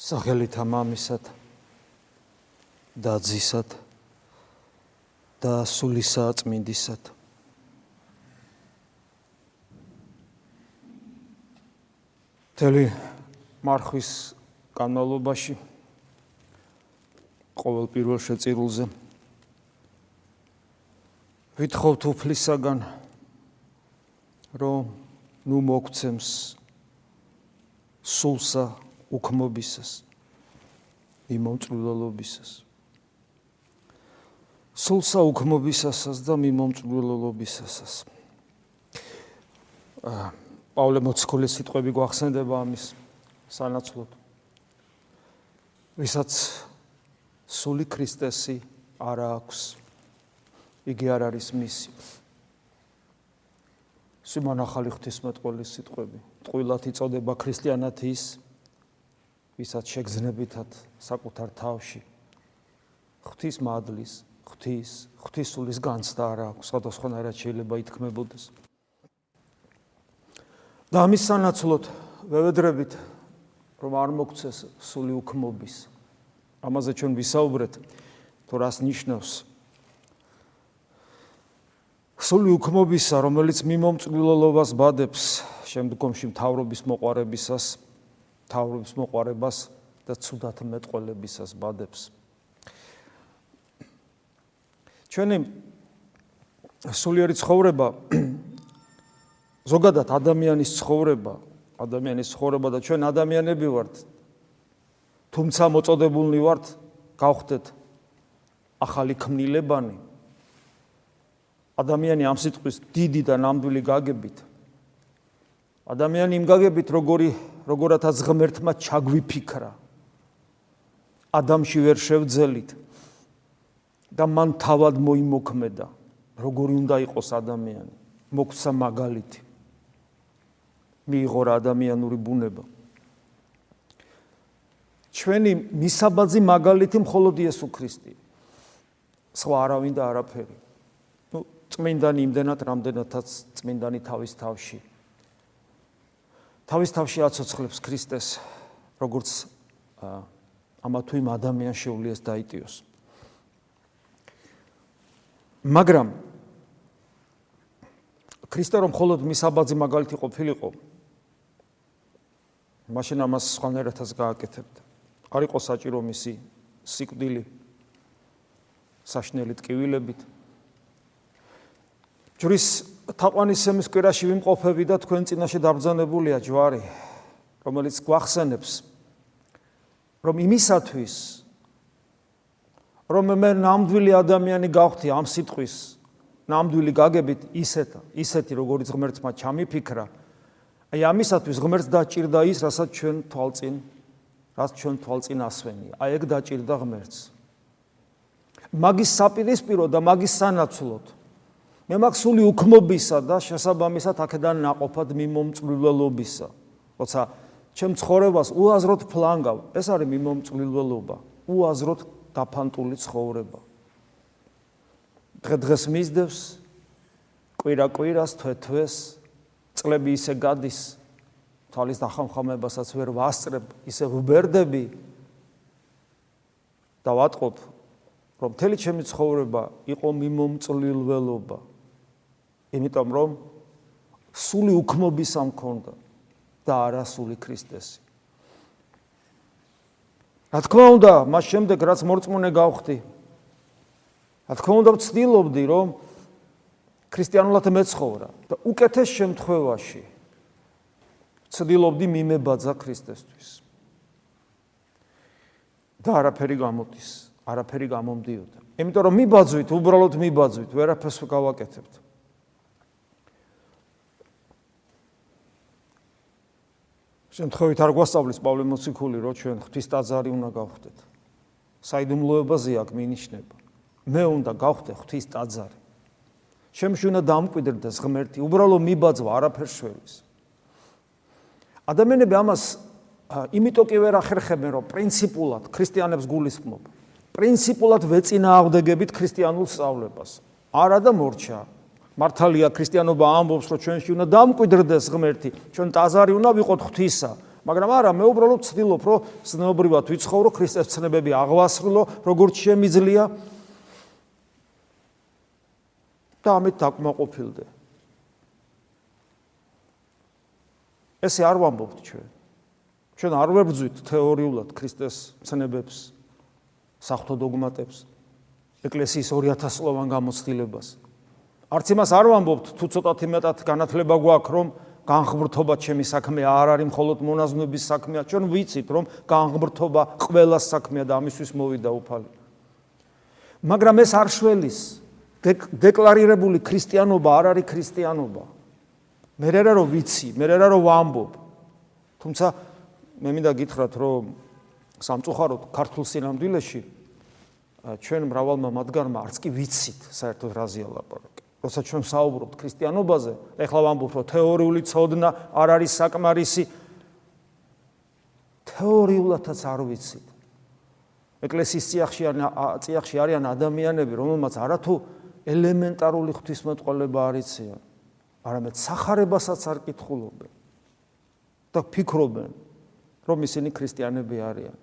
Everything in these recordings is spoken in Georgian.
სახელითა მამისად და ძისად და სულისა წმინდისად. თელი მარხვის განმავლობაში ყოველ პირველ შეწირულზე ვითხოვთ უფლისაგან რომ ნუ მოგცემს სულსა უქმობისას მიმომწვილობისას სულსა უქმობისასაც და მიმომწვილობისასაც აა პავლე მოციქულის სიტყვები გვახსენდება ამის სანაცვლოდ. ვისაც სული ქრისტესი არ აქვს იგი არ არის მისი. სიმონ ახალი ღვთისმეტყველის სიტყვები. ტყუილად იწოდება ქრისტიანათი ის ვისაც შეგზნებითად საკუთარ თავში ღვთის მადლის, ღვთის, ღვთისულის განცდა არ აქვს, სხვადასხვანაირად შეიძლება ითქმებოდეს. და ამის სანაცვლოდ ვევედრებით რომ არ მოგცეს სული უქმობის. ამაზე ჩვენ ვისაუბრეთ, თუ რას ნიშნავს სული უქმობისა, რომელიც მიმომწვილელობას ბადებს შემდგომში მთავრობის მოყარებისას თავრობის მოყარებას და ცუდათ მეტყოლებისას ბადებს. ჩვენი სულიერი ცხოვრება ზოგადად ადამიანის ცხოვრება, ადამიანის ცხოვრება და ჩვენ ადამიანები ვართ. თუმცა მოწოდებულნი ვართ გავხდეთ ახალი ქმნილებანი. ადამიანი ამ სიტყვის დიდი და ნამდვილი გაგებით ადამიანი იმ გაგებით როგორი როგორათაც ღმერთმა ჩაგვიფიქრა. ადამიანში ვერ შევძელით და მან თავად მოიმოქმედა როგორი უნდა იყოს ადამიანი მოგცა მაგალითი. მიიღო რა ადამიანური ბუნება. ჩვენი მისაბაძი მაგალითი მხოლოდ იესო ქრისტე სხვა არავინ და არაფერი. ну წმინდანი იმდენად რამდენადაც წმინდანი თავის თავში თავის თავში აცოცხლებს ქრისტეს როგორც ამა თუ იმ ადამიანს შეულიეს დაიტიოს. მაგრამ ქრისტე რომ მხოლოდ მისაბაძი მაგალითი ყოფილიყო მაშინ ამას სხვანაირადაც გააკეთებთ. არ იყო საჭირო მისი სიკვდილი საშნელი ტკივილებით ჯვრის თაყვანისმის კვირაში ვიმყოფები და თქვენ წინაშე დაბრძანებულია ჯვარი, რომელიც გვახსენებს რომ იმისათვის რომ მე ნამდვილი ადამიანი გავხდი ამ სიტყვის ნამდვილი გაგებით ისეთ ისეთი როგორც ღმერთმა ჩამიფიქრა აი ამისათვის ღმერთს დაჭირდა ის რასაც ჩვენ თვალწინ რაც ჩვენ თვალწინ ასვენია. აი ეგ დაჭირდა ღმერთს. მაგის საპირისპირო და მაგის სანაცვლოდ მე მაქვს სული უქმობისა და შესაბამისად აქედან ناقოფად მიმომწვლელობისა. თორსა ჩემ ცხოვრებას უაზროდ ფლანგავ. ეს არის მიმომწვლელობა, უაზროდ დაფანტული ცხოვრება. დღეს მისდევს კვირა-კვირას, თვე-თვეს, წლები ისე გადის, თვალის დახამხამებასაც ვერ ვასწრებ, ისე ვბერდები და ვატყობ, რომ მთელი ჩემი ცხოვრება იყო მიმომწვლილველობა. იმიტომ რომ სული უქმობის ამ ქონდა და არა სული ქრისტესი. რა თქმა უნდა, მას შემდეგ რაც მორწმუნე გავხდი, რა თქმა უნდა, ვცდილობდი რომ ქრისტიანულად მეცხოვრა და უკეთეს შემთხვევაში ვცდილობდი მიმებაძა ქრისტესთვის. და არაფერი გამოდის, არაფერი გამომდიოდა. იმიტომ რომ მიბაძვით, უბრალოდ მიბაძვით, ვერაფერს გავაკეთებთ. შემთხვევით არ გვასწავლის პავლე მოციქული, რომ ჩვენ ღვთის ტაძარი უნდა გავხდეთ. საიდუმლოებაზე აქ მინიშნება. მე უნდა გავხდე ღვთის ტაძარი. შემში უნდა დამკვიდრდეს ღმერთი, უბრალო მიბაძვა არაფერს შველის. ადამიანები ამას იმიტომ კი ვერ ახერხებენ, რომ პრინციპულად ქრისტიანებს გულისხმობ. პრინციპულად ვეწინააღმდეგებით ქრისტიანულ სწავლებას. არა და მორჩა. მართალია ქრისტიანობა ამბობს რომ ჩვენში უნდა დამკვიდრდეს ღმერთი ჩვენ ტაზარი უნდა ვიყოთ ღვთისა მაგრამ არა, მე უბრალოდ ცდილობ, რომ ზნეობრივად ვიცხოვრო, ქრისტეს ცნებები აღვასრულო, როგორც შემიძლია. და ამით დაკმაყოფილდე. ესე არ ვამბობთ ჩვენ. ჩვენ არ ვებრძვით თეორიულად ქრისტეს ცნებებს, საფრთხო დოგმატებს, ეკლესიის 2000 სლოვან გამოცდილებას. არც იმას არ ვამბობთ, თუ ცოტათი მეტად განათლება გვაქვს, რომ განღბრთობა ჩემი საქმე არ არის მხოლოდ მონაზვნების საქმეა. ჩვენ ვიცით, რომ განღბრთობა ყველას საქმეა და ამისთვის მოვიდა უფალი. მაგრამ ეს არ შველის დეკლარირებული ქრისტიანობა არ არის ქრისტიანობა. მე რა რო ვიცი, მე რა რო ვამბობ. თუმცა მე მინდა გითხრათ, რომ სამწუხაროდ ქართულ სინამდვილეში ჩვენ მრავალმა მათგანმა არც კი ვიცით საერთოდ რაზეა ლაპარაკი. როცა ჩვენ საუბრობთ ქრისტიანობაზე, ეხლა ვამბობთ, რომ თეორიული ცოდნა არ არის საკმარისი. თეორიულათაც არ ვიცით. ეკლესიის წიაღში არიან წიაღში არიან ადამიანები, რომელმაც არათუ ელემენტარული ღვთისმეტყველება არ იციან, არამედ сахарებასაც არ კითხულობენ და ფიქრობენ, რომ ისინი ქრისტიანები არიან.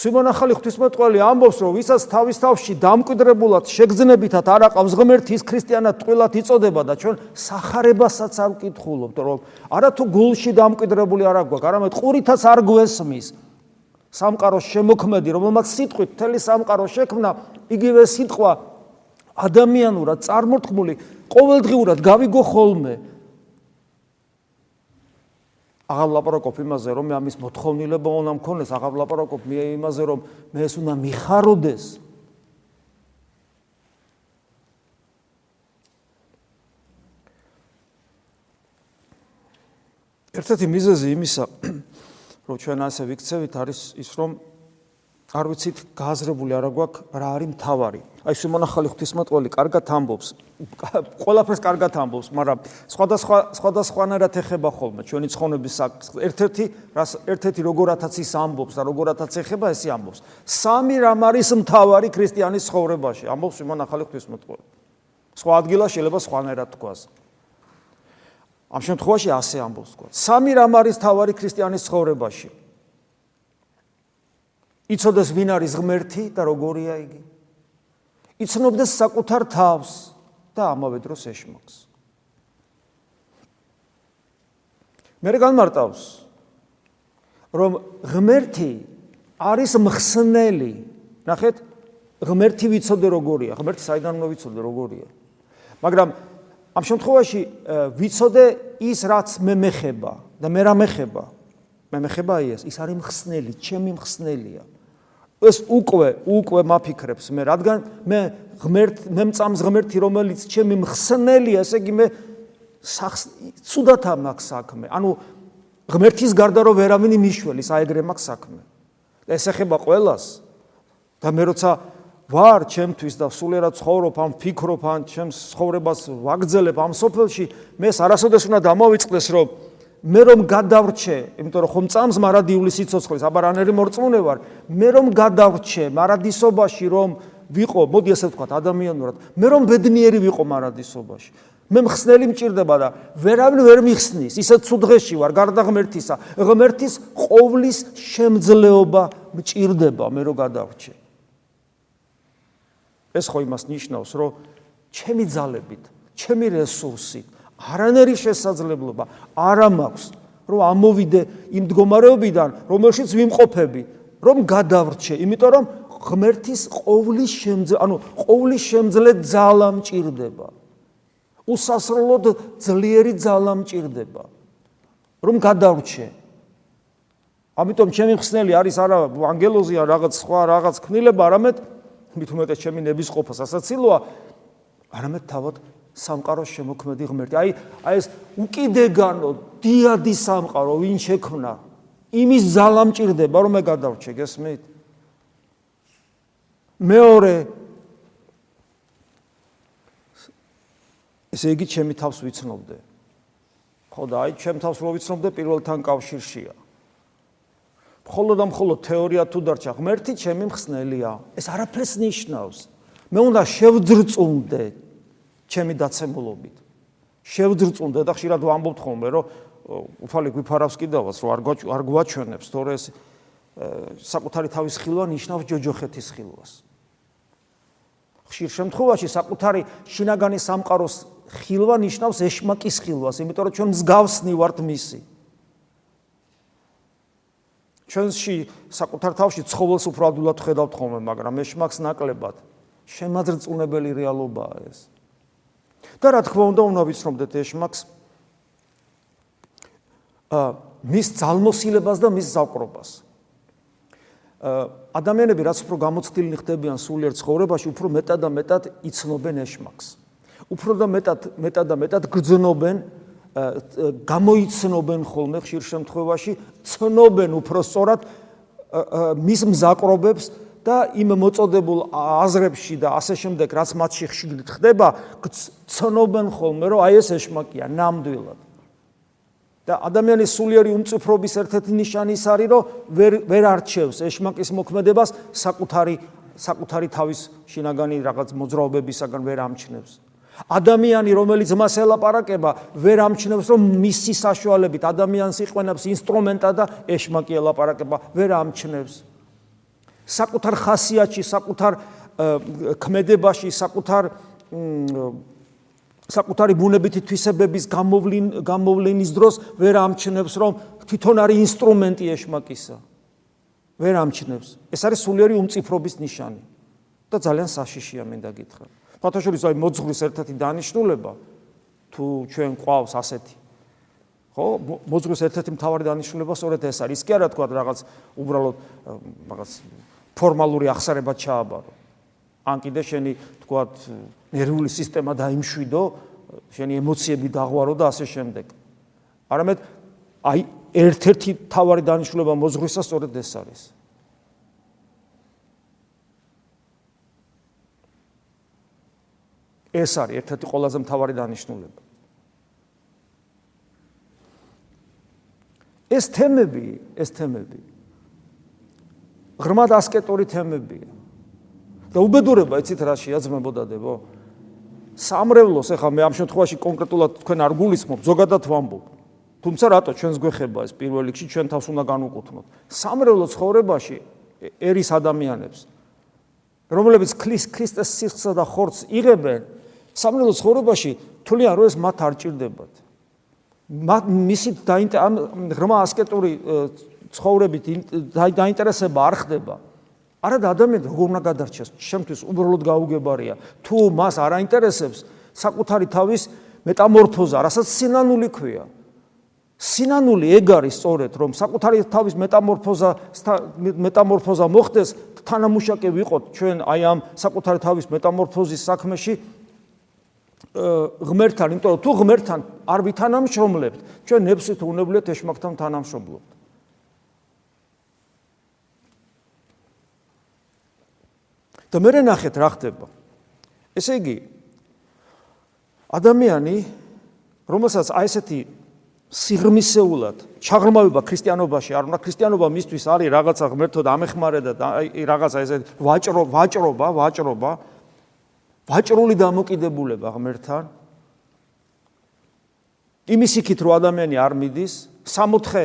სიმონ ახალი ღვთისმეტყველი ამბობს, რომ ვისაც თავის თავში დამკვიდრებულად შეგრძნებითად არ აყავს ღმერთი, ის ქრისტიანად ტყუილად იწოდება და ჩვენ сахарებასაც არ ვკითხულობთ, რომ არათუ გულში დამკვიდრებული არ აგვაქვს, არამედ ყურითაც არ გვესმის. სამყაროს შემოქმედი, რომელმაც სიტყვით მთელი სამყარო შექმნა, იგივე სიტყვა ადამიანურად წარმოთქმული ყოველდღიურად გავიგო ხოლმე აღარ ლაპარაკობ იმაზე რომ მე ამის მოთხოვნილება უნდა მქონდეს აღარ ლაპარაკობ მე იმაზე რომ მე ეს უნდა მიხაროდეს ერთ-ერთი მიზეზი იმისა რომ ჩვენ ასე ვიქცევით არის ის რომ არ ვიცით გააზრებული არა გვაქვს რა არის მთავარი. აი შემონახალი ღვთისმოწყალე კარგად ამბობს. ყველაფერს კარგად ამბობს, მაგრამ სხვადასხვა სხვადასხვანაირად ეხება ხოლმე ჩვენი ცხონების ერთ-ერთი ერთ-ერთი როგორათაც ის ამბობს და როგორათაც ეხება ესე ამბობს. სამი რამ არის მთავარი ქრისტიანის ცხოვრებაში, ამბობს შემონახალი ღვთისმოწყალე. სხვა ადგილას შეიძლება სხვანაირად თქვას. ამ შემთხვევაში ასე ამბობს თქვა. სამი რამ არის მთავარი ქრისტიანის ცხოვრებაში. იცოდეს ვინ არის ღმერთი და როგორია იგი. იცნობდეს საკუთარ თავს და ამავე დროს ეშმაკს. მე განმარტავს რომ ღმერთი არის მხსნელი. ნახეთ, ღმერთი ვიცოდე როგორია, ღმერთი საიდან უნდა ვიცოდე როგორია. მაგრამ ამ შემთხვევაში ვიცოდე ის რაც მე მეხება და მე რა მეხება? მე მეხება ის, ის არის მხსნელი, ჩემი მხსნელია. ეს უკვე უკვე მაფიქრებს მე რადგან მე ღმერთ მე მწამს ღმერთი რომელიც ჩემი მხსნელია ესე იგი მე ცუდათა მაქვს საქმე. ანუ ღმერთის გარდა რომ ვერავინ მიშველი საეგრე მაქვს საქმე. ეს ეხება ყოველას და მე როცა ვარ ჩემთვის და სულიერად ცხოვრობ ამ ფიქრობ ამ ჩემს ცხოვრებას ვაგრძელებ ამ სოფელში მე არასოდეს უნდა დამოვიწყდეს რომ მე რომ გადავრჩე, იმიტომ რომ ხომ წამს მარადიული სიცოცხლის, აბა რანერი მორწმუნე ვარ, მე რომ გადავრჩე მარადისობაში რომ ვიყო, მოდი ასე ვთქვა, ადამიანურად, მე რომ ბედნიერი ვიყო მარადისობაში. მე მხსნელი მჭირდება და ვერავინ ვერ მიხსნის, ისე ცუდღეში ვარ, გარდა ღმერთისა, ღმერთის ყოვლის შემძლეობა მჭირდება მე რომ გადავრჩე. ეს ხო იმას ნიშნავს, რომ ჩემი ძალებით, ჩემი რესურსით არანერი შესაძლებლობა არ მაქვს რომ ამოვიდე იმ მდგომარეობიდან რომელშიც ვიმყოფები რომ გადავრჩე იმიტომ რომ ღმერთის ყოვლის შემძ ანუ ყოვლის შემძლე ძალა მჭირდება უსასრულოდ ძლიერი ძალა მჭირდება რომ გადავრჩე. ამიტომ ჩემი ხსნელი არის არა ანგელოზია რაღაც სხვა რაღაც ქნილება არამედ მით უმეტეს ჩემი ნების ყოფა სასაცილოა არამედ თავად სამყაროს შემოქმედი ღმერთი. აი აი ეს უკიდეგანო დიადი სამყარო ვინ შექმნა? იმის ძალა მჭირდება რომ მე გადავრჩე, გესმით? მეორე ესე იგი ჩემი თავს ვიცნობდე. ხო და აი ჩემ თავს რო ვიცნობდე პირველთან კავშირშია. მხოლოდ და მხოლოდ თეორია თუ დარჩა ღმერთი ჩემი მხსნელია. ეს არაფერს ნიშნავს. მე უნდა შევძრწუნდე ჩემი დაცემულობით. შევძრწუნდა და ხშირად ვამბობთ ხოლმე, რომ უფალი გვიფარავს კიდევაც რომ არ არ გვაჩვენებს თორე ეს საკუთარი თავის ხილვა ნიშნავს ჯოჯოხეთის ხილვას. ხშირ შემთხვევაში საკუთარი შინაგანი სამყაროს ხილვა ნიშნავს ეშმაკის ხილვას, იმიტომ რომ ჩვენ მსგავსნი ვართ მისი. ჩვენში საკუთარ თავში ცხოველს უფრო ადვილად ხედავთ ხოლმე, მაგრამ ეშმაკს ნაკლებად შემაძრწუნებელი რეალობაა ეს. და რა თქმა უნდა, უნდა ვიცნობდეთ ეშმაკს აა მის ძალმოსილებას და მის ზავყრობას. ადამიანები რაც უფრო გამოცდილნი ხდებიან სულიერ ცხოვრებაში, უფრო მეტად და მეტად იცნობენ ეშმაკს. უფრო და მეტად მეტად და მეტად გრძნობენ გამოიცნობენ ხოლმე ხშირ შემთხვევაში, ცნობენ უფრო სწორად მის მზაკრობებს და იმ მოწოდებულ აზრებში და ასე შემდეგ, რაც მათში ხშირად ხდება, ცნობენ ხოლმე, რომ აი ეს ეშმაკია ნამდვილად. და ადამიანის სულიერი უმწიფრობის ერთ-ერთი ნიშანი ის არის, რომ ვერ ვერ არჩევს ეშმაკის მოქმედებას საკუთარი საკუთარი თავის შინაგანი რაღაც მოძრაობებისაგან ვერ ამჩნევს. ადამიანი, რომელიც მას ელაპარაკება, ვერ ამჩნევს, რომ მისი საშუალებით ადამიანს იყენებს ინსტრუმენტად და ეშმაკი ელაპარაკება, ვერ ამჩნევს. საკუთარ ხასიათში, საკუთარ ქმედებაში, საკუთარ საკუთარი ბუნებითი თვისებების გამოვლინ გამოვლინის დროს ვერ ამჩნევს რომ თვითონ არის ინსტრუმენტი ეშმაკისა. ვერ ამჩნევს. ეს არის სულიერი უმწიფრობის ნიშანი. და ძალიან საშიშია მე დაგითხრა ფათაშურის აი მოძღვრის ერთ-ერთი დანიშნულება თუ ჩვენ ყავს ასეთი. ხო მოძღვრის ერთ-ერთი მთავარი დანიშნულება სწორედ ეს არის. ის კი არა თქვა რაღაც უბრალოდ რაღაც ფორმალური ახსარება ჩააბარო ან კიდე შენი თქვა ნერვული სისტემა დაიმშვიდო, შენი ემოციები დაღვარო და ასე შემდეგ. არამედ აი ერთ-ერთი თავარი დანიშნულება მოძღვრისა სწორედ ეს არის. ეს არის ერთ-ერთი ყველაზე მთავარი დანიშნულება. ეს თემები, ეს თემები ღრმად ასკეტური თემებია. და უბედურება იცით რა შეაძმებოდა დებო? სამრევლოს ეხა მე ამ შემთხვევაში კონკრეტულად თქვენ არ გულისხმობ, ზოგადად ვამბობ. თუმცა რატო ჩვენს გვეხება ეს პირველ რიგში ჩვენ თავს უნდა განუკუთვნოთ. სამრევლო ცხოვრებაში ერის ადამიანებს რომლებიც ქრისტეს სიხსა და ხორცს იღებენ სამრევლო ცხოვრებაში თვლიან რომ ეს მათ არ ჭირდებათ. მისი ღრმა ასკეტური ცხოვრებით დაინტერესება არ ხდება. არა და ადამიანი როგორ უნდა გადარჩეს? შემთთვის უბრალოდ გაუგებარია. თუ მას არ აინტერესებს საკუთარი თავის მეტამორფოზა, რასაც სინანული ქვია. სინანული ეგ არის სწორედ, რომ საკუთარი თავის მეტამორფოზა მეტამორფოზა მოხდეს, თანამუშაკე ვიყოთ ჩვენ აი ამ საკუთარი თავის მეტამორფოზის საქმეში ღმერთთან, იმიტომ რომ თუ ღმერთთან არ ვითანამშრომლებთ, ჩვენ ნებსით უნებლიეთ ეშმაკთან თანამშრომლობთ. და მე ნახეთ რა ხდება. ესე იგი ადამიანი რომელსაც აი ესეთი სიღრმისეულად ჩაღრმავება ქრისტიანობაში არ უნდა ქრისტიანობა მისთვის არის რაღაცა ღმერთო და ამეხმარე და აი რაღაცა ესე ვაჭრო ვაჭრობა ვაჭრობა ვაჭრული დამოკიდებულება ღმერთთან იმის იქით რომ ადამიანი არ მიდის სამოთხე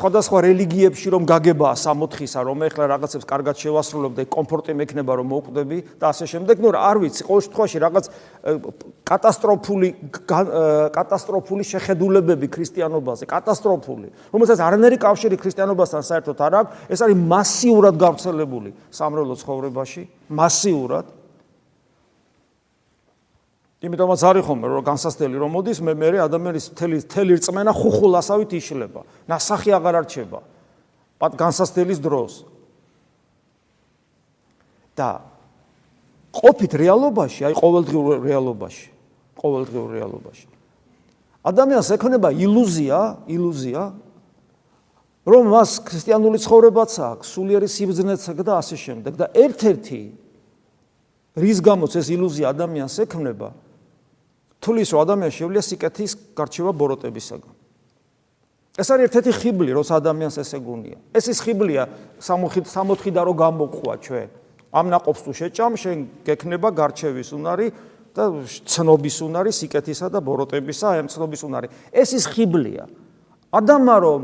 სხვადასხვა რელიგიებში რომ გაგებაა სამოთხისა რომ ეხლა რაღაცებს კარგად შევასრულებ და კომფორტი მექნება რომ მოკვდები და ასე შემდეგ. ნუ არ ვიცი ყოველ შემთხვევაში რაღაც კატასტროფული კატასტროფული შეხედულებები ქრისტიანობაზე კატასტროფული რომელსაც არანერი კავშირი ქრისტიანობასთან საერთოდ არ აქვს ეს არის მასიურად გავრცელებული სამრევლო ცხოვრებაში მასიურად იმიტომაც არის ხომ რომ განსასწრელი რომ მოდის მე მე ადამიანის თელი თელი რწმენა ხუხულასავით იშლება. ნასახი აღარ არჩება. პატ განსასწრელის დროს. და ყოფით რეალობაში აი ყოველდღიურ რეალობაში ყოველდღიურ რეალობაში. ადამიანს ექნება ილუზია ილუზია რომ მას ქრისტიანული ცხოვრებაც აქვს სულიერი სიბძნეც და ასე შემდეგ. და ერთ-ერთი რის გამოც ეს ილუზია ადამიანს ექნება თulis რო ადამიანს შეუძლია სიკეთის გარჩევა ბოროტებისაგან. ეს არის ერთ-ერთი ხიბლი, როცა ადამიანს ეს ეგონია. ეს ის ხიბლია 60 60-დან რო გამოგყვა ჩვენ. ამ ناقობს თუ შეჭამ, შენ გექნება გარჩევის უნარი და ცნობის უნარი სიკეთისა და ბოროტებისა, ამ ცნობის უნარი. ეს ის ხიბლია. ადამიანმა რომ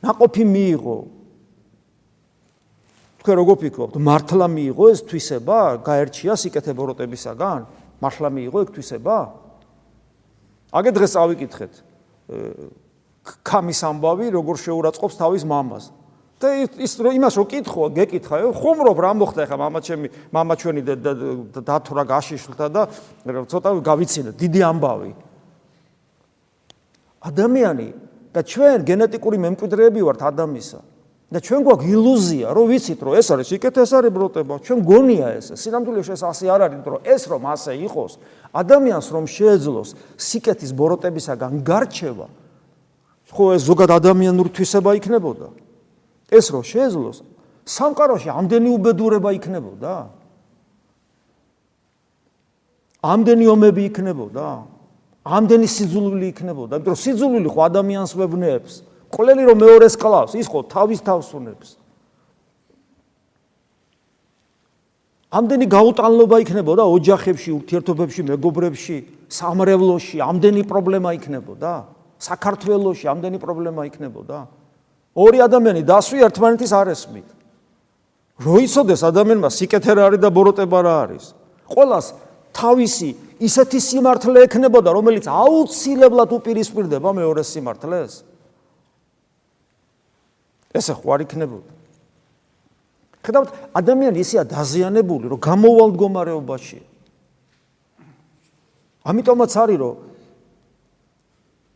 ناقოფი მიიღო, თქვენ როგორ ფიქრობთ, მართლა მიიღო ეს თვისება, გაერჩია სიკეთე ბოროტებისაგან? მართლა მიიღო ეგ თვისება? აგე დღეს ავიკითხეთ ქამის ამბავი როგორ შეურაცხყოფს თავის მამას და ის იმას რო კითხო, გეკითხა, ხუმრობ რა მოხდა ხა მამა ჩემი, მამა ჩვენი დათვრა გაშიშლთა და ცოტა გავიცინე, დიდი ამბავი. ადამიანი და ჩვენ გენეტიკური მემკვიდრეები ვართ ადამიანისა. და ჩვენ გვაქვს ილუზია რომ ვიცით რომ ეს არის სიკეთე ეს არის ბროტება ჩვენ გონია ეს სინამდვილეში ეს ასე არ არის რომ ეს რომ ასე იყოს ადამიანს რომ შეეძლოს სიკეთის ბოროტებისაგან გარჩევა ხო ეს ზოგად ადამიანურ თვისება იქნებოდა? ეს რო შეეძლოს სამყაროში ამდენი უბედურება იქნებოდა? ამდენი ომები იქნებოდა? ამდენი სიძულვილი იქნებოდა? იმიტომ რომ სიძულვილი ხო ადამიანს ვებნებს ყველელი რომ მეორეს კლავს ის ხო თავის თავს უნებს ამდენი გაუტანლობა იქნებოდა ოჯახებში ურთიერთობებში მეგობრებში სამრევლოში ამდენი პრობლემა იქნებოდა საქართველოში ამდენი პრობლემა იქნებოდა ორი ადამიანი დასვი ერთმანეთის არესმით. როიცოდეს ადამიანმა სიკეთე რა არის და ბოროტება რა არის. ყოველას თავისი ისეთი სიმართლე ექნებოდა, რომელიც აუცილებლად უპირისპირდება მეორე სიმართლეს. ესე ხო არ იქნებოდა. ხედავთ, ადამიანი ისეა დაზიანებული, რომ გამოვალ მდგომარეობაშია. ამიტომაც არის, რომ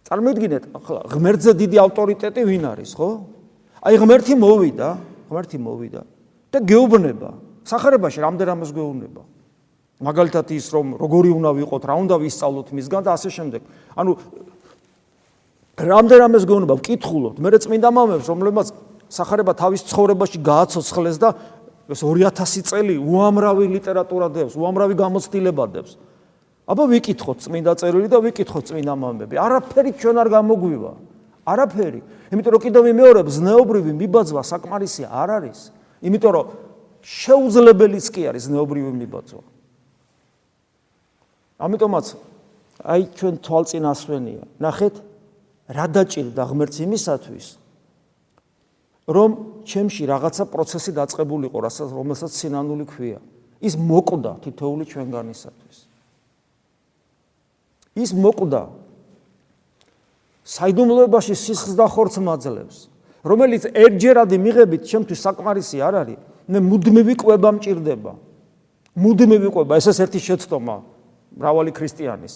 წარმოიდგინეთ, ახლა ღმერთზე დიდი ავტორიტეტი ვინ არის, ხო? აი ღმერთი მოვიდა, ღმერთი მოვიდა და გეუბნება. სახარებაში რამდენ რამეს გეუბნება. მაგალითად ის რომ როგორი უნდა ვიყოთ, რა უნდა ვისწავლოთ მისგან და ასე შემდეგ. ანუ რამდენ რამეს გეუბნება, ვკითხულობთ, მე წმინდა მამებს, რომლებმაც სახარება თავის ცხოვრებაში გააცოცხლეს და ეს 2000 წელი უამრავი ლიტერატურა დევს, უამრავი გამოცდილება დევს. აბა ვიკითხოთ წმინდა წერილი და ვიკითხოთ წმინდა მომები. არაფერი ჩვენ არ გამოგვივა. არაფერი. იმიტომ რომ კიდევ მეორე ზნეობრივი მიბაძვა საკმარისი არ არის. იმიტომ რომ შეუძლებელიც კი არის ზნეობრივი მიბაძვა. ამიტომაც აი ჩვენ თვალწინასვენია. ნახეთ რა დაჭირდა ღმერთს იმისათვის რომ ჩემში რაღაცა პროცესი დაწყებულიყო, რასაც რომელსაც სინანული ქვია. ის მოკვდა თითოული ჩვენგანისათვის. ის მოკვდა. საიდუმლოებაში სისხლს და ხორცს მაძლევს. რომელიც ერთჯერადი მიღებით ჩემთვის საკმარისი არ არის. მე მუდმივი ყვება მჭირდება მუდმივი ყვება ეს ერთი შეცდომა მრავალი ქრისტიანის.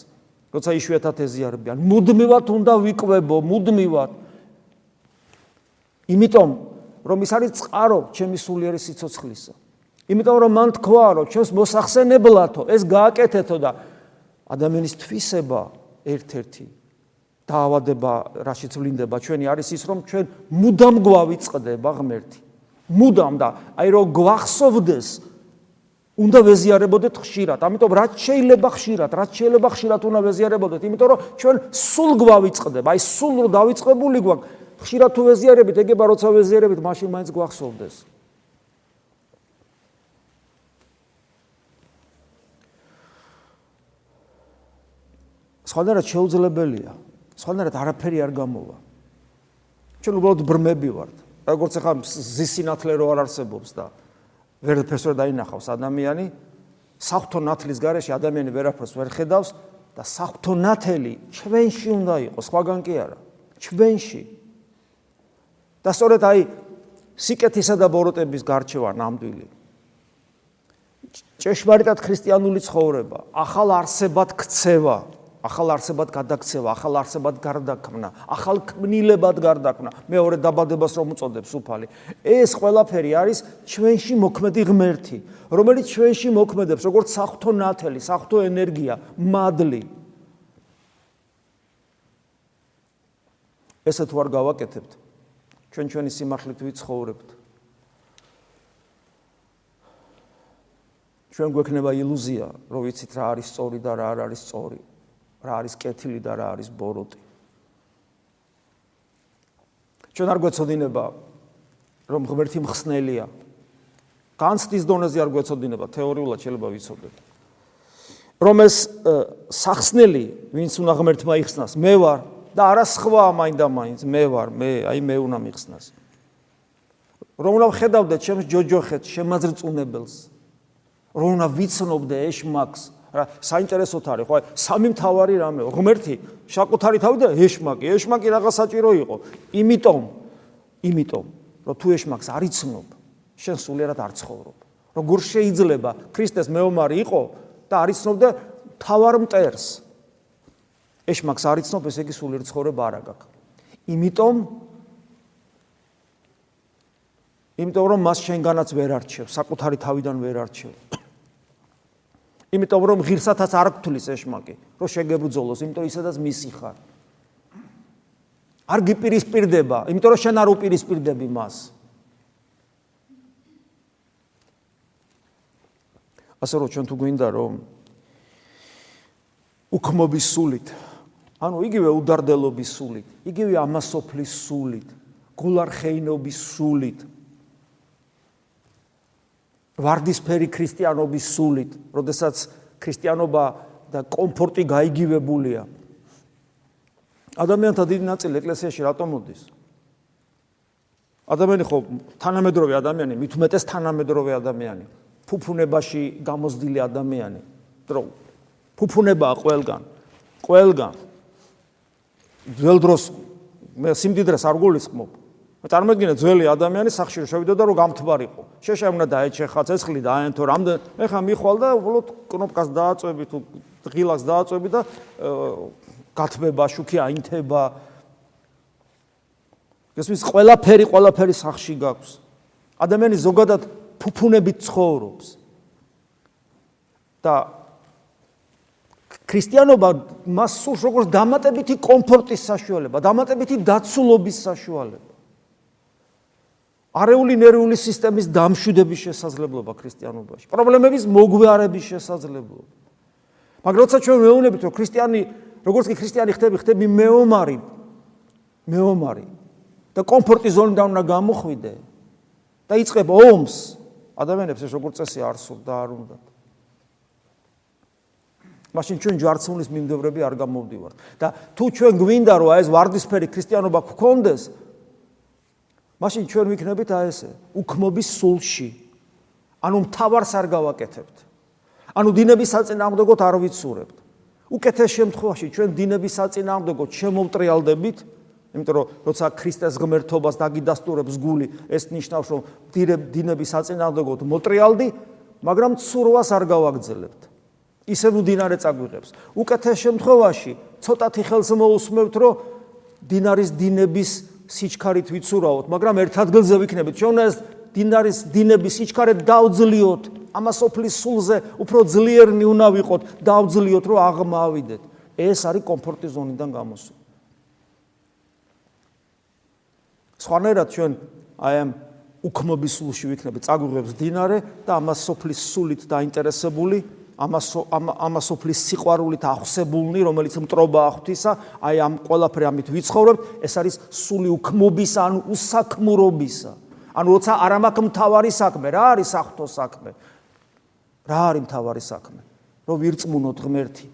როცა იშვიათად ეზიარებიან. მუდმივად უნდა ვიყვებო მუდმივად იმიტომ რომ ის არის წყარო ჩემი სულიერი სიცოცხლისა იმიტომ რომ მან თქვა რომ ჩვენს მოსახსენებლათო ეს გააკეთეთო და ადამიანის თვისება ერთ-ერთი დაავადება, რაშიც ვლინდება ჩვენი არის ის, რომ ჩვენ მუდამ გვავიწყდება ღმერთი. მუდამ და აი რომ გვახსოვდეს უნდა ვეზიარებოდეთ ხშირად. ამიტომ რაც შეიძლება ხშირად, რაც შეიძლება ხშირად უნდა ვეზიარებოდეთ, იმიტომ რომ ჩვენ სულ გვავიწყდება. აი სულ რო დავიწყებული გვაქვს, ხშირად თუ ვეზიარებით, ეგება როცა ვეზიარებით, მაშინ მაინც გვახსოვდეს. სხვადასხვა შეუძლებელია. სხვადასხვა არაფერი არ გამოვა. ჩვენ უბრალოდ ბრმები ვართ. როგორც ახლა ზისინათლე რო არ არსებობს და ვერაფერს ვერ დაინახავს ადამიანი, საფრთხო ნათლის გარეშე ადამიანი ვერაფერს ვერ ხედავს და საფრთხო ნათელი ჩვენში უნდა იყოს, სხვაგან კი არა. ჩვენში. და სწორედ აი სიკეთისა და ბოროტების გარჩევა ნამდვილი. ჭეშმარიტად ქრისტიანული ცხოვრება, ახალ არსებად ქცევა, ახალ არსებად გადაქცევა, ახალ არსებად გარდაქმნა, ახალ ქმნილებად გარდაქმნა, მეორე დაბადებას რომ უწოდებს უფალი. ეს ყველაფერი არის ჩვენში მოქმედი ღმერთი, რომელიც ჩვენში მოქმედებს როგორც საფრთხო ნათელი, საფრთხო ენერგია, მადლი. ესე თუ არ გავაკეთებთ, ჩვენ ჩვენი სიმართლით ვიცხოვრებთ. ჩვენ გვექნება ილუზია, რომ ვიცით რა არის სწორი და რა არ არის სწორი. რა არის კეთილი და რა არის ბოროტი. ჩვენ არ გვეცოდინება რომ ღმერთი მხსნელია. განცდის დონეზე არ გვეცოდინება, თეორიულად შეიძლება ვიცოდეთ. რომ ეს სახსნელი ვინც უნდა ღმერთმა იხსნას მე ვარ და არა სხვა მაინდა მაინც მე ვარ მე აი მე უნდა მიხსნას. რომ უნდა ხედავდე ჩემს ჯოჯოხეთს შემაძრწუნებელს რომ უნდა ვიცნობდე ეშმაკს რა საინტერესოთ არის ხო სამი მთავარი რამე ღმერთი შაკუთარი თავი და ეშმაკი ეშმაკი რაღაც საჭირო იყო. იმიტომ იმიტომ რომ თუ ეშმაკს არ იცნობ შენ სულიერად არ ცხოვრობ. როგორ შეიძლება ქრისტეს მეომარი იყო და არ იცნობდა თავარ მტერს ეშმაკს არ იცნობ ესე იგი სულიერ ცხოვრება არ აქვს იმიტომ იმიტომ რომ მას შენგანაც ვერ არჩევ საკუთარი თავიდან ვერ არჩევ იმიტომ რომ ღირსათაც არ გთulis ეშმაკი რომ შეგებრძოლოს იმიტომ ისედაც მისი ხარ. არ გიპირისპირდება იმიტომ რომ შენ არ უპირისპირდები მას. ასე რომ ჩვენ თუ გვინდა რომ უქმობის სულით ანუ იგივე უდარდელობის სულით, იგივე ამასოფლის სულით, გულარხეინობის სულით, ვარდისფერი ქრისტიანობის სულით, როდესაც ქრისტიანობა და კომფორტი გაიგივებულია. ადამიანთა დიდი ნაწილი ეკლესიაში რატომ მოდის? ადამიანი ხო თანამედროვე ადამიანი, მით უმეტეს თანამედროვე ადამიანი. ფუფუნებაში გამოზდილი ადამიანი. დრო ფუფუნებაა ყველგან. ყველგან. ძველ დროს მე სიმდიდრეს არ გულისხმობ. წარმოიდგინე ძველი ადამიანი სახში შევიდოდა რომ გამთბარიყო. შეშა უნდა დაეჩეხა ცეცხლი და აენ თუ რამდენ ეხა მიხვალ და უბრალოდ კნოპკას დააწვევი თუ ღილაკს დააწვევი და გათბება, შუქი აინთება. ესმის ყველაფერი ყველაფერი სახში გაქვს. ადამიანი ზოგადად ფუფუნებით ცხოვრობს. და ქრისტიანობა მას სულს როგორც დამატებითი კომფორტის საშუალება, დამატებითი დაცულობის საშუალება. არეული ნერვული სისტემის დამშვიდების შესაძლებლობა ქრისტიანობაში, პრობლემების მოგვარების შესაძლებლობა. მაგრამ როცა ჩვენ მეუბნებით, რომ ქრისტიანი, როგორც კი ქრისტიანი ხდები, ხდები მეომარი, მეომარი და კომფორტის ზონიდან უნდა გამოხვიდე და იწყებ ომს, ადამიანებს ეს როგორც წესი არ სურდა, არ უნდა. მაშინ ჩვენ ჯვარცმულის მიმდევრები არ გამოვდივართ. და თუ ჩვენ გვინდა რომ აი ეს ვარდისფერი ქრისტიანობა გქონდეს მაშინ ჩვენ ვიქნებით აი ესე უქმობის სულში. ანუ მთავარს არ გავაკეთებთ. ანუ დინების საწინააღმდეგოდ არ ვიცურებთ. უკეთეს შემთხვევაში ჩვენ დინების საწინააღმდეგოდ შემოვტრიალდებით იმიტომ რომ როცა ქრისტეს ღმერთობას დაგიდასტურებს გული ეს ნიშნავს რომ დინების საწინააღმდეგოდ მოტრიალდი მაგრამ ცურვას არ გავაგზელებთ ისევ დინარე წაგვიღებს. უკეთეს შემთხვევაში ცოტათი ხელს მოусმევთ, რომ დინარის დინების სიჩქარით ვიცურავოთ, მაგრამ ერთ ადგილზე ვიქნებით. ჩვენ ეს დინარის დინების სიჩქარე დავძლიოთ, ამას ოფლის სულზე უფრო ძლიერნი უნდა ვიყოთ, დავძლიოთ, რომ აღმავიდეთ. ეს არის კომფორტის ზონიდან გამოსული. სხვანაირად ჩვენ აი ამ უქმობის სულში ვიქნებით, წაგვიღებს დინარე და ამას ოფლის სულით დაინტერესებული ამასოფლის სიყვარულით ახსებულნი, რომელიც მტრობა ახთისა, აი ამ ყველაფერი ამით ვიცხოვრებ, ეს არის სული უქმობის ან უსაქმურობისა. ანუ როცა არ ამაქვს მთავარი საქმე, რა არის ახთო საქმე? რა არის მთავარი საქმე? რომ ვირწმუნოთ ღმერთი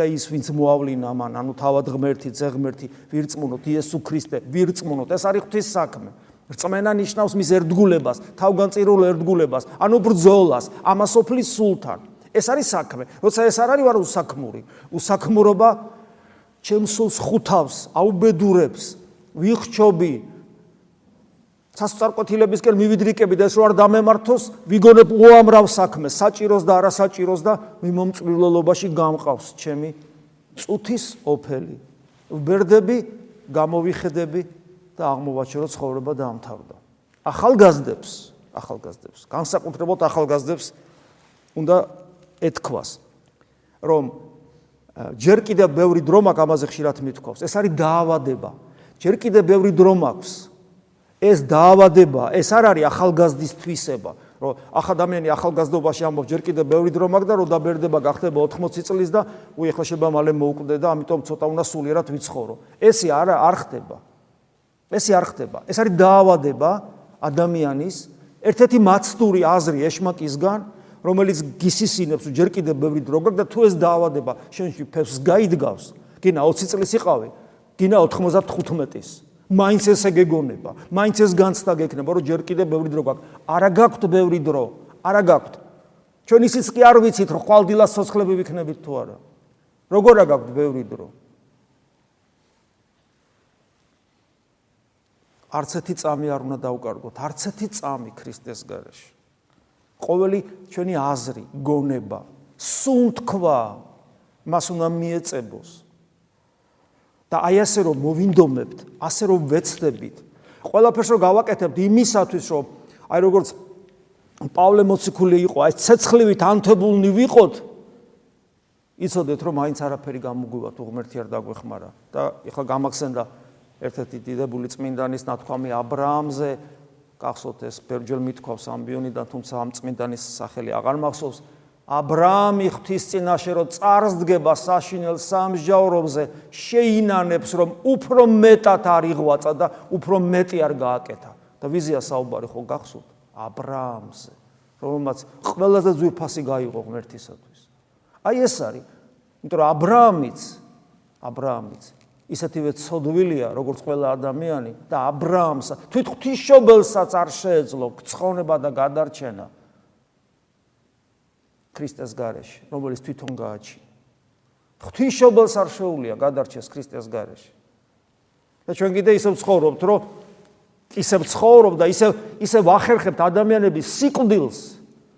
და ის ვინც მოავლინა მან, ანუ თავად ღმერთი, ძე ღმერთი, ვირწმუნოთ იესო ქრისტე, ვირწმუნოთ, ეს არის ღვთის საქმე. რწმენა ნიშნავს მის ერთგულებას, თავგანწირულ ერთგულებას, ანუ ბრძოლას, ამასოფლის სულთან. ეს არის საქმე. როცა ეს არ არის ვარ უსაქმური. უსაქმურობა ჩემსულს ხუთავს, აუბედურებს, ვიხჩობი. სასწარკვეთილებისკენ მივიდრიკები და ეს რო არ დამემართოს, ვიგონებ უამრავ საქმეს, საჭიროს და არასაჭიროს და მიმომწვილელობაში გამყავს ჩემი წუთის ოფელი. ვბერდები, გამოვიხედები და აღმოვაჩერო ცხოვრება დაამთავრდა. ახალგაზრდებს, ახალგაზრდებს, განსაკუთრებულად ახალგაზრდებს უნდა ეთქვას რომ ჯერ კიდევ ბევრი დრო მაქვს ამაზე ხშირად მithქვავს ეს არის დაავადება. ჯერ კიდევ ბევრი დრო მაქვს. ეს დაავადება ეს არ არის ახალგაზრდის თვისება რომ ახ ადამიანი ახალგაზრდობაში ამბობს ჯერ კიდევ ბევრი დრო მაქვს და რომ დაბერდება გახდება 80 წლის და უი ახლა შეიძლება მალე მოუკვდე და ამიტომ ცოტა უნდა სულიერად ვიცხოვრო. ესე არა არ ხდება. ესე არ ხდება. ეს არის დაავადება ადამიანის ერთ-ერთი მაცდური აზრი ეშმაკისგან რომელიც გისისინებს ჯერ კიდევ ბევრი დრო გაქვს და თუ ეს დაავადება შენში ფებს გაიდგავს, გინა 20 წლის იყავი, გინა 95-ის. მაინც ესე გეგონება, მაინც ეს განცდა გექნება, რომ ჯერ კიდევ ბევრი დრო გაქვს. არა გაქვთ ბევრი დრო, არა გაქვთ. ჩვენ ისიც კი არ ვიცით, რომ ხვალდილას სოცხლები ვიქნებით თუ არა. როგორ არ გაქვთ ბევრი დრო? არც ერთი წამი არ უნდა დაუკარგოთ, არც ერთი წამი ქრისტეს გარეშე. ყოველი ჩვენი აზრი, გონება, სუნთქვა მას უნდა მიეწებოს. და აი ასე რომ მოვინდომებთ, ასე რომ ვეცდებით, ყველაფერს რომ გავაკეთებთ იმისათვის, რომ აი როგორც პავლე მოციქული იყო, აი ცეცხლივით ანთებულნი ვიყოთ, იცოდეთ რომ მაინც არაფერი გამოგვივათ, უღმერთი არ დაგვეხმარა და ეხლა გამახსენდა ერთ-ერთი დიდებული წმინდანის ნათქვამი ა ブラ ამზე გახსოვთ ეს ბევრჯერ მithქვავს ამ ბიონიდან, თუმცა ამ წმინდანის სახელი აღარ მახსოვს. აბრაამი ღვთის წინაშე რო წარსდგება საშინელ სამსჯავროზე, შეინანებს რომ უფრო მეტად არ იღვაწა და უფრო მეტი არ გააკეთა. და ვიზია საუბარი ხო გახსოვთ? აბრაამზე, რომელმაც ყველაზე ძვირფასი გაიღო ღმერთისათვის. აი ეს არის, იმიტომ რომ აბრაამიც აბრაამიც ისეთივე ცოდვილია, როგორც ყველა ადამიანი და აბრაამს, თვით ღვთისმშობელსაც არ შეეძლო გცხოვნება და გადარჩენა ქრისტეს გარეშე, რომელიც თვითონ გააჩინა. ღვთისმშობელს არ შეუძლია გადარჩეს ქრისტეს გარეშე. და ჩვენ კიდე ისევ ცხოვრობთ, რომ ისევ ცხოვრობ და ისევ ისევ ახერხებთ ადამიანების სიკვდილს,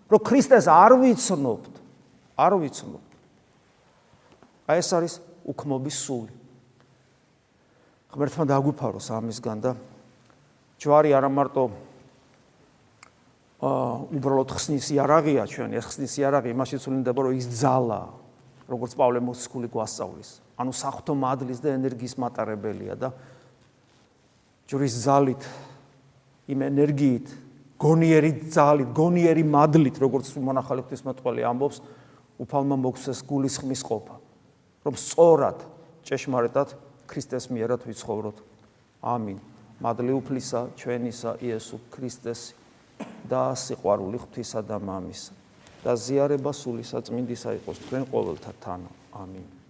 რომ ქრისტეს არ ვიცნობთ, არ ვიცნობთ. აი ეს არის უქმობის სული. ღმერთმა დაგვიფაროს ამისგან და ჯვარი არა მარტო აა უბრალოდ ხსნის იარაღია ჩვენ ეს ხსნის იარაღი იმაშიც უნდება რომ ის ძალა როგორც პავლე მოსკული გვასწავლის. ანუ საფრთხო მადლის და ენერგიის მატარებელია და ჯვრის ძალით იმ ენერგიით გონიერი ძალით გონიერი მადლით როგორც მონახალე ღვთისმოწყალე ამბობს უფალმა მოგვცეს გულის ხმის ყოფა რომ სწორად ჭეშმარიტად ქრისტეს მიერად ვიცხოვროთ. ამინ. მადლი უფლისა ჩვენისა იესო ქრისტეს და სიყვარული ღვთისა და მამის და ზიარება სული საწმინდისა იყოს თქვენ ყოველთა თანა. ამინ.